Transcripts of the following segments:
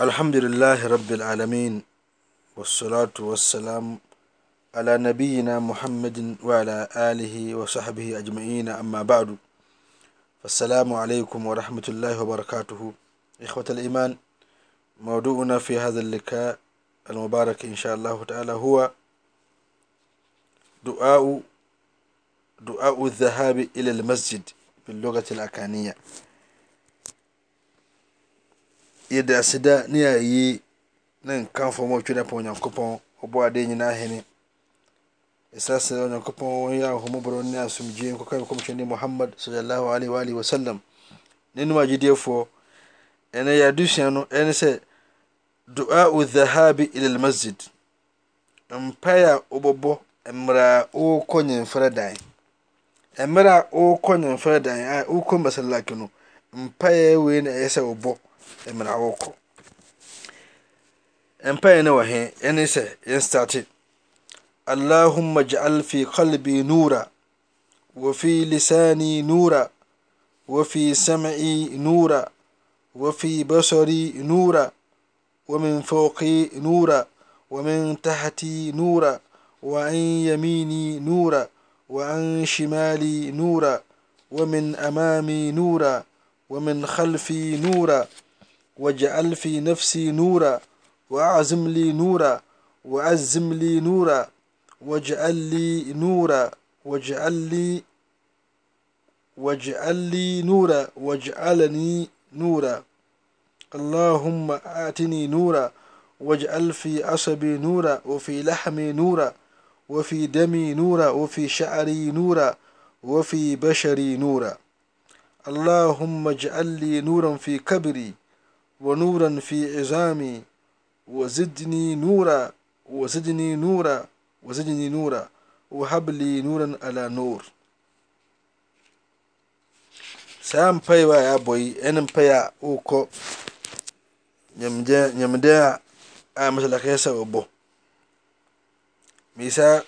الحمد لله رب العالمين والصلاة والسلام على نبينا محمد وعلى آله وصحبه أجمعين أما بعد فالسلام عليكم ورحمة الله وبركاته إخوة الإيمان موضوعنا في هذا اللقاء المبارك إن شاء الله تعالى هو دعاء دعاء الذهاب إلى المسجد باللغة الأكانية yɛde aseda ne yɛayi ne nkamfo ma ɔtwe dapa onyankopɔn ɔbɔ ade nyinaa hene ɛsa sɛ onyankopɔn ɔyɛ ahomɔborɔ ne asomdwee nkɔka nkɔmhyɛne muhammad sallallahu alaihi wa alihi wasallam ne num agyediefoɔ ɛnɛ yɛ adesua no ɛne sɛ dua dhahabi ila masjid. Mpae a wobɛbɔ mmerɛ a wokɔ nyɛmfrɛ dan mmerɛ a wokɔ nyɛmfrɛ dan a wokɔ masalaki no mpae wei na ɛyɛ sɛ wobɔ. Mmerɛ wɔkɔ mpaeɛ no wɔ he? Ɛne sɛ yɛn starte اللهم اجعل في قلبي نورا وفي لساني نورا وفي سمعي نورا وفي بصري نورا ومن فوقي نورا ومن تحتي نورا وعن يميني نورا وعن شمالي نورا ومن أمامي نورا ومن خلفي نورا واجعل في نفسي نورا وأعزم لي نورا وعزم لي نورا. واجعل لي نورا واجعل لي واجعل لي نورا واجعلني نورا. اللهم آتني نورا واجعل في عصبي نورا وفي لحمي نورا وفي دمي نورا وفي شعري نورا وفي بشري نورا. اللهم اجعل لي نورا في كبري ونورا في عظامي وزدني نورا وزدني نورا وزدني نورا. وهب لي نورا على نور. saa mpae a yɛabɔ yi ɛne mpae a wokɔ nyamden a masalaka sɛ wɔbɔ misa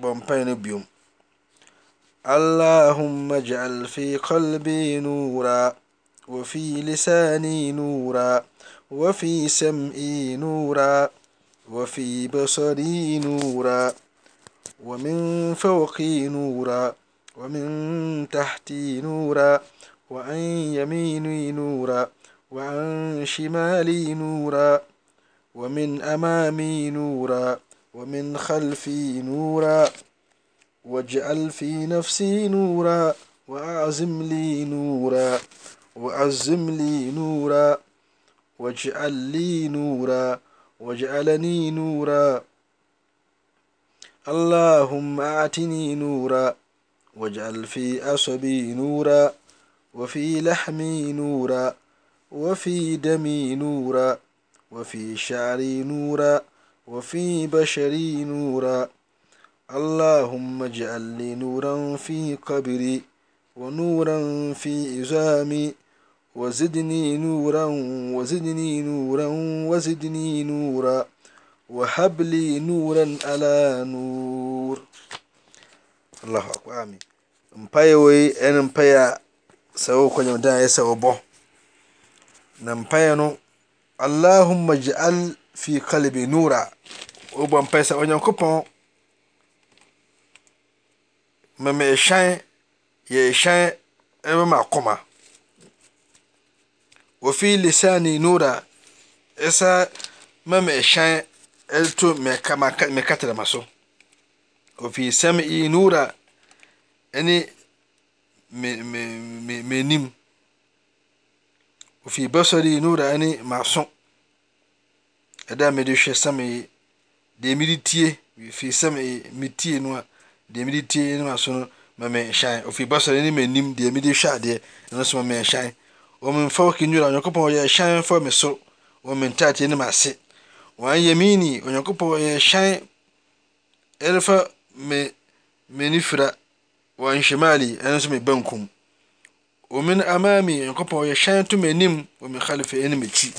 bɔ mpae no biom اللهم اجعل في قلبي نورا. وفي لساني نورا وفي سمعي نورا وفي بصري نورا ومن فوقي نورا ومن تحتي نورا وعن يميني نورا وعن شمالي نورا ومن أمامي نورا ومن خلفي نورا. واجعل في نفسي نورا وأعزم لي نورا. وعزم لي نورا واجعل لي نورا واجعلني نورا. اللهم أعتني نورا واجعل في أصبي نورا وفي لحمي نورا وفي دمي نورا وفي شعري نورا وفي بشري نورا. اللهم اجعل لي نورا في قبري ونورا في إزامي وزدني نورا وزدني نورا وزدني نورا. وهب لي نورا على نور. الله أكبر آمين. مباي وي أنا مباي سو كنا مدا يسوع بو نمباي نو اللهم اجعل في قلبي نورا وبو مباي سو نيو كوبون ممي شان يي شان ما كوما wɔfi lisani nura ɛsa mama ɛhyɛn ɛto me katrama so. Wɔfi sami nura ɛne m'anim wɔfi basari nura ɛne m'aso ɛda a mede hwɛ sami deɛ mede tie fi sami metie no a deɛ mede tie ne m'aso no ma me ɛhyɛn wɔfi basari ne m'anim deɛ mede hwɛ adeɛ ɛno so ma me ɛhyɛn wɔn mfa wo kɛnnwira onyankopɔn ɔyɛ hyɛn fa me so wɔ me ntadeɛ no mu ase. Wɔanyɛ me ni. Onyankopɔn ɔyɛ hyɛn ɛrefa me me nifira wɔn hwemali ɛno nso me bankum. Wɔn amami onyankopɔn ɔyɛ hyɛn to m'anim wɔ me khalifa anim akyi.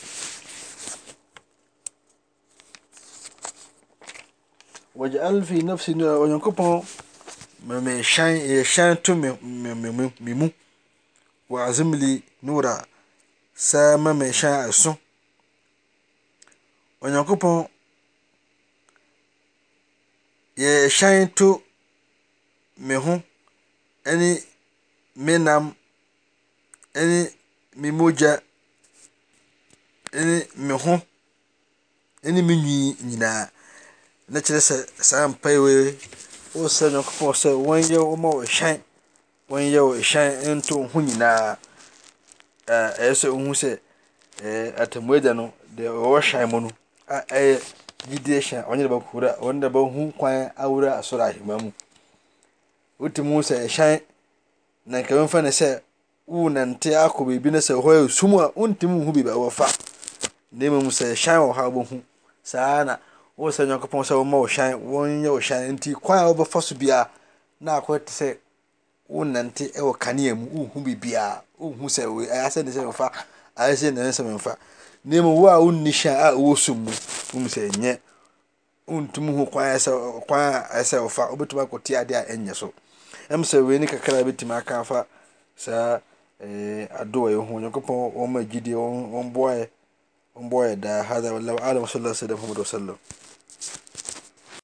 Wɔgye fi nafsi nura onyankopɔn ma me hyɛn yɛ hyɛn to me mu. wɔ azem li ne wura saa ma merehyɛ a ɛso. Onyankopɔn yɛ ɛhyɛn to me ho ne me nam ne me mogya ne me ho ne me nwi nyinaa. Na kyerɛ sɛ saa mpaeɛwei, wosɛ Onyankopɔn sɛ wɔnyɛ wo mma wo ɛhyɛn. Wɔnyɛ wo hyɛn nto ho nyinaa. Ɛyɛ sɛ wohu sɛ atamuagya no deɛ ɔwɔ hyɛn mu no a ɛyɛ gyidie hyɛn. Ɔne de bɛkora ɔne de bɛhu kwan awura asɔre ahema mu. Wotumi hu sɛ hyɛn na nka mfa ne sɛ wonante akɔ baabi na sɛ hɔ yɛ sum a wontumi nhu baabi a wɔfa na mmom sɛ hyɛn wɔ hɔ a wobɛhu saa na wo sɛ nyankopɔn sɛ wɔma wo hyɛn wɔnyɛ wo hyɛn nti kwan a wɔbɛfa so biara na akɔ te sɛ wonante wɔ kanea mu wohu biribiaa wohu sɛ ayɛsɛne sɛ mfa ayɛsɛ nane sɛ mfa na mu wo a wonni hyɛ a ɛwɔ sum mu wohu sɛ ɛnyɛ. Wontumi hu kwan a ɛsɛ wofa wobɛtumi akɔte ade a ɛnyɛ so. Ɛm sɛ wei ne kakra bɛtumi aka afa saa eh, adoa yi ho. Onyankopɔn wɔma gyidie wɔmboayɛ daa. Hada wallahu alam sallallahu alaihi wasallam